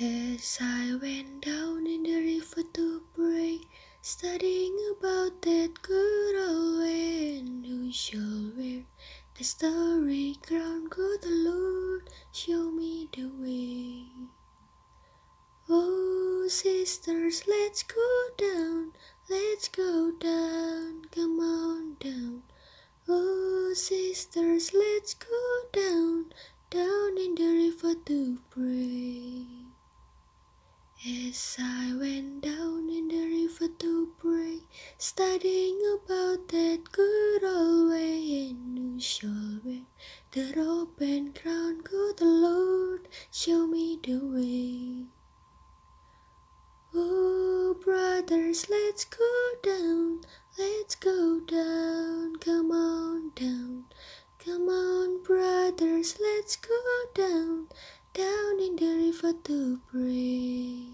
As I went down in the river to pray, studying about that good old land who shall wear the starry crown, good the Lord show me the way. Oh, sisters, let's go down, let's go down, come on down. Oh, sisters, let's go As I went down in the river to pray, studying about that good old way, and shall wear the and crown, good Lord, show me the way. Oh, brothers, let's go down, let's go down, come on down. Come on, brothers, let's go down, down in the river to pray.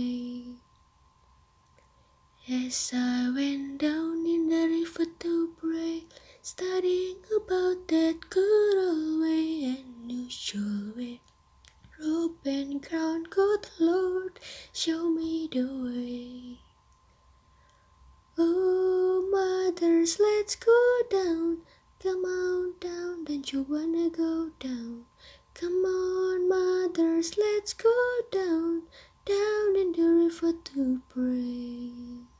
As I went down in the river to pray, studying about that good old way, and you shall wear robe and crown, good Lord, show me the way. Oh, mothers, let's go down, come on down, don't you wanna go down? Come on, mothers, let's go down, down in the river to pray.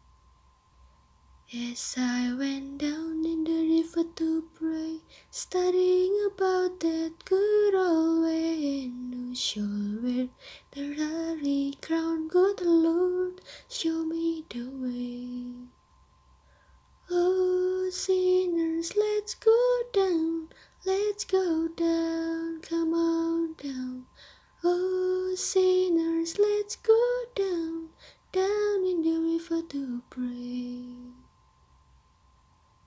As I went down in the river to pray, studying about that good old way, and who shall wear the starry crown, good Lord, show me the way. Oh, sinners, let's go down, let's go down, come on down. Oh, sinners, let's go down, down in the river to pray.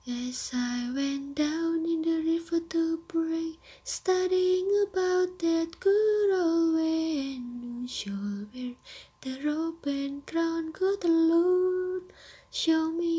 As I went down in the river to pray, studying about that good old way and shore where the rope and crown God alone show me